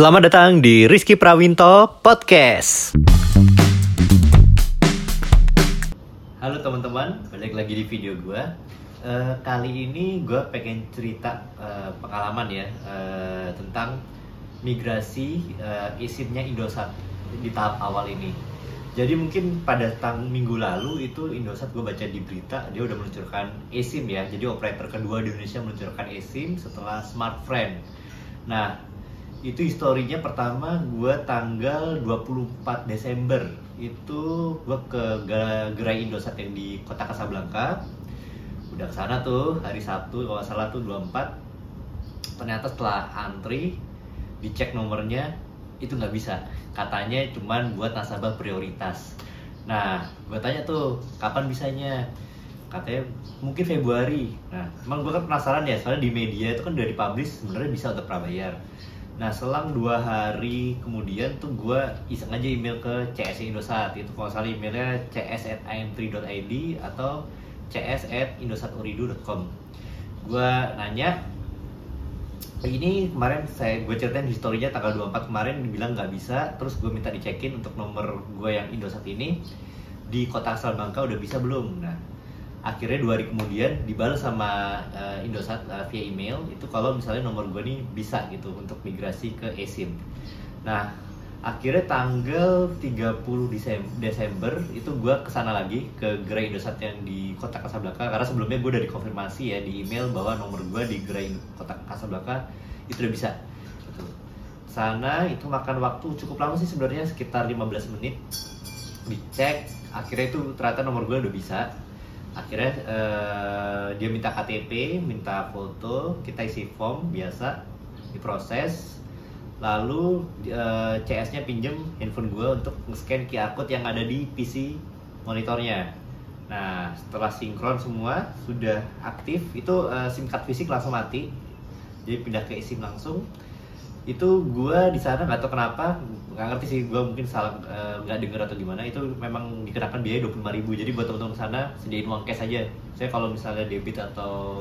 Selamat datang di Rizky Prawinto Podcast. Halo teman-teman, balik lagi di video gue. Eh, kali ini gue pengen cerita eh, pengalaman ya eh, tentang migrasi uh, isimnya Indosat di tahap awal ini. Jadi mungkin pada tang minggu lalu itu Indosat gue baca di berita dia udah meluncurkan eSIM ya. Jadi operator kedua di Indonesia meluncurkan eSIM setelah Smartfriend. Nah, itu historinya pertama gue tanggal 24 Desember. Itu gue ke gerai Indosat yang di kota Kasablanka udah ke sana tuh hari Sabtu kalau salah tuh 24 ternyata setelah antri dicek nomornya itu nggak bisa. Katanya cuman buat nasabah prioritas. Nah gue tanya tuh kapan bisanya? Katanya mungkin Februari. Nah emang gue kan penasaran ya soalnya di media itu kan udah dipublish sebenarnya bisa untuk prabayar nah selang dua hari kemudian tuh gue iseng aja email ke CS Indosat itu kalau salah emailnya cs@im3.id atau cs@indosaturidu.com gue nanya ini kemarin saya gue ceritain historinya tanggal 24 kemarin dibilang nggak bisa terus gue minta dicekin untuk nomor gue yang Indosat ini. Di kota asal Bangka udah bisa belum? Nah akhirnya dua hari kemudian dibalas sama uh, Indosat uh, via email itu kalau misalnya nomor gue ini bisa gitu untuk migrasi ke eSIM. Nah akhirnya tanggal 30 Desember, Desember itu gue ke sana lagi ke gerai Indosat yang di kota Kasablanka karena sebelumnya gue udah dikonfirmasi ya di email bahwa nomor gue di gerai kota Kasablanka itu udah bisa gitu. sana itu makan waktu cukup lama sih sebenarnya sekitar 15 menit. Dicek akhirnya itu ternyata nomor gue udah bisa akhirnya uh, dia minta KTP minta foto kita isi form biasa diproses lalu uh, CS-nya pinjem handphone gue untuk nge-scan QR code yang ada di PC monitornya. Nah, setelah sinkron semua sudah aktif, itu uh, SIM card fisik langsung mati. Jadi pindah ke eSIM langsung. Itu gue di sana nggak tahu kenapa, nggak ngerti sih gue mungkin salah nggak uh, denger atau gimana. Itu memang dikenakan biaya 25 ribu. Jadi buat teman-teman sana sediain uang cash aja. Saya kalau misalnya debit atau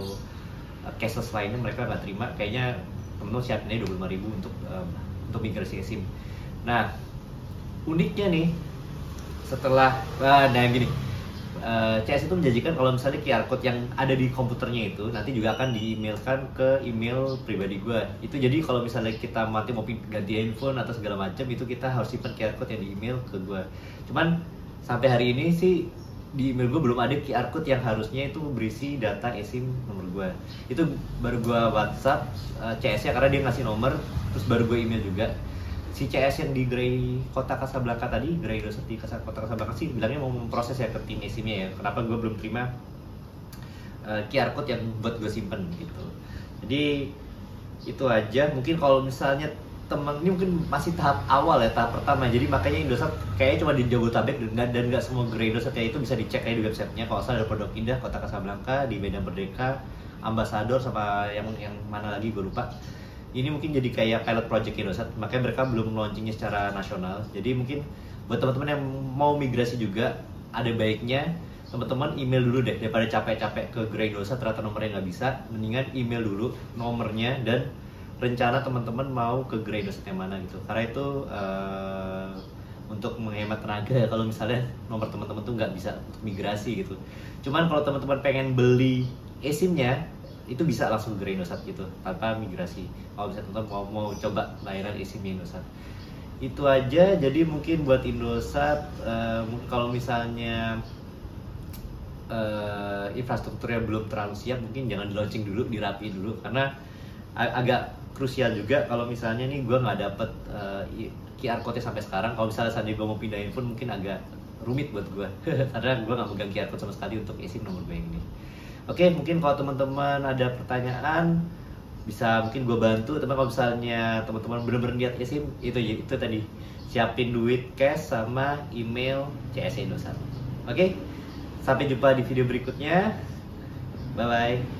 uh, cashless lainnya mereka nggak terima, kayaknya temen-temen siapin aja 25 ribu untuk um, untuk migrasi SIM. Nah, uniknya nih setelah uh, nah gini uh, CS itu menjanjikan kalau misalnya QR code yang ada di komputernya itu nanti juga akan di-emailkan ke email pribadi gue. Itu jadi kalau misalnya kita mati mau ganti handphone atau segala macam itu kita harus simpan QR code yang di-email ke gue. Cuman sampai hari ini sih di email gue belum ada QR code yang harusnya itu berisi data eSIM nomor gue itu baru gue WhatsApp uh, CS nya karena dia ngasih nomor terus baru gue email juga si CS yang di Grey Kota Kasablanka tadi Grey Doset di Kota Kasablanka sih bilangnya mau memproses ya ke tim eSIM nya ya. Kenapa gue belum terima uh, QR code yang buat gue simpen gitu. Jadi itu aja. Mungkin kalau misalnya teman ini mungkin masih tahap awal ya tahap pertama. Jadi makanya Indosat kayaknya cuma di Jabodetabek dan dan nggak semua gerai Indosat ya itu bisa dicek aja di websitenya. Kalau salah ada Pondok Indah Kota Kasablanka di Medan Merdeka Ambasador sama yang yang mana lagi gue lupa ini mungkin jadi kayak pilot project Indosat makanya mereka belum launchingnya secara nasional. Jadi mungkin buat teman-teman yang mau migrasi juga ada baiknya teman-teman email dulu deh daripada capek-capek ke gerai Indosat ternyata nomornya nggak bisa mendingan email dulu nomornya dan rencana teman-teman mau ke grade yang mana gitu. Karena itu uh, untuk menghemat tenaga kalau misalnya nomor teman-teman tuh nggak bisa untuk migrasi gitu. Cuman kalau teman-teman pengen beli eSIM-nya itu bisa langsung ke Indosat gitu tanpa migrasi. Kalau misalnya teman-teman mau, mau coba layanan eSIM Indosat itu aja. Jadi mungkin buat Indosat uh, kalau misalnya uh, infrastrukturnya belum terlalu siap mungkin jangan di launching dulu dirapi dulu. Karena agak krusial juga kalau misalnya nih gue nggak dapet uh, QR code sampai sekarang. Kalau misalnya saat gue mau pindah handphone mungkin agak rumit buat gue karena gue nggak megang QR code sama sekali untuk isi nomor gue ini oke mungkin kalau teman-teman ada pertanyaan bisa mungkin gue bantu. Tapi kalau misalnya teman-teman bener-bener niat eSIM itu itu tadi. Siapin duit cash sama email CS Indosat oke sampai jumpa di video berikutnya. Bye bye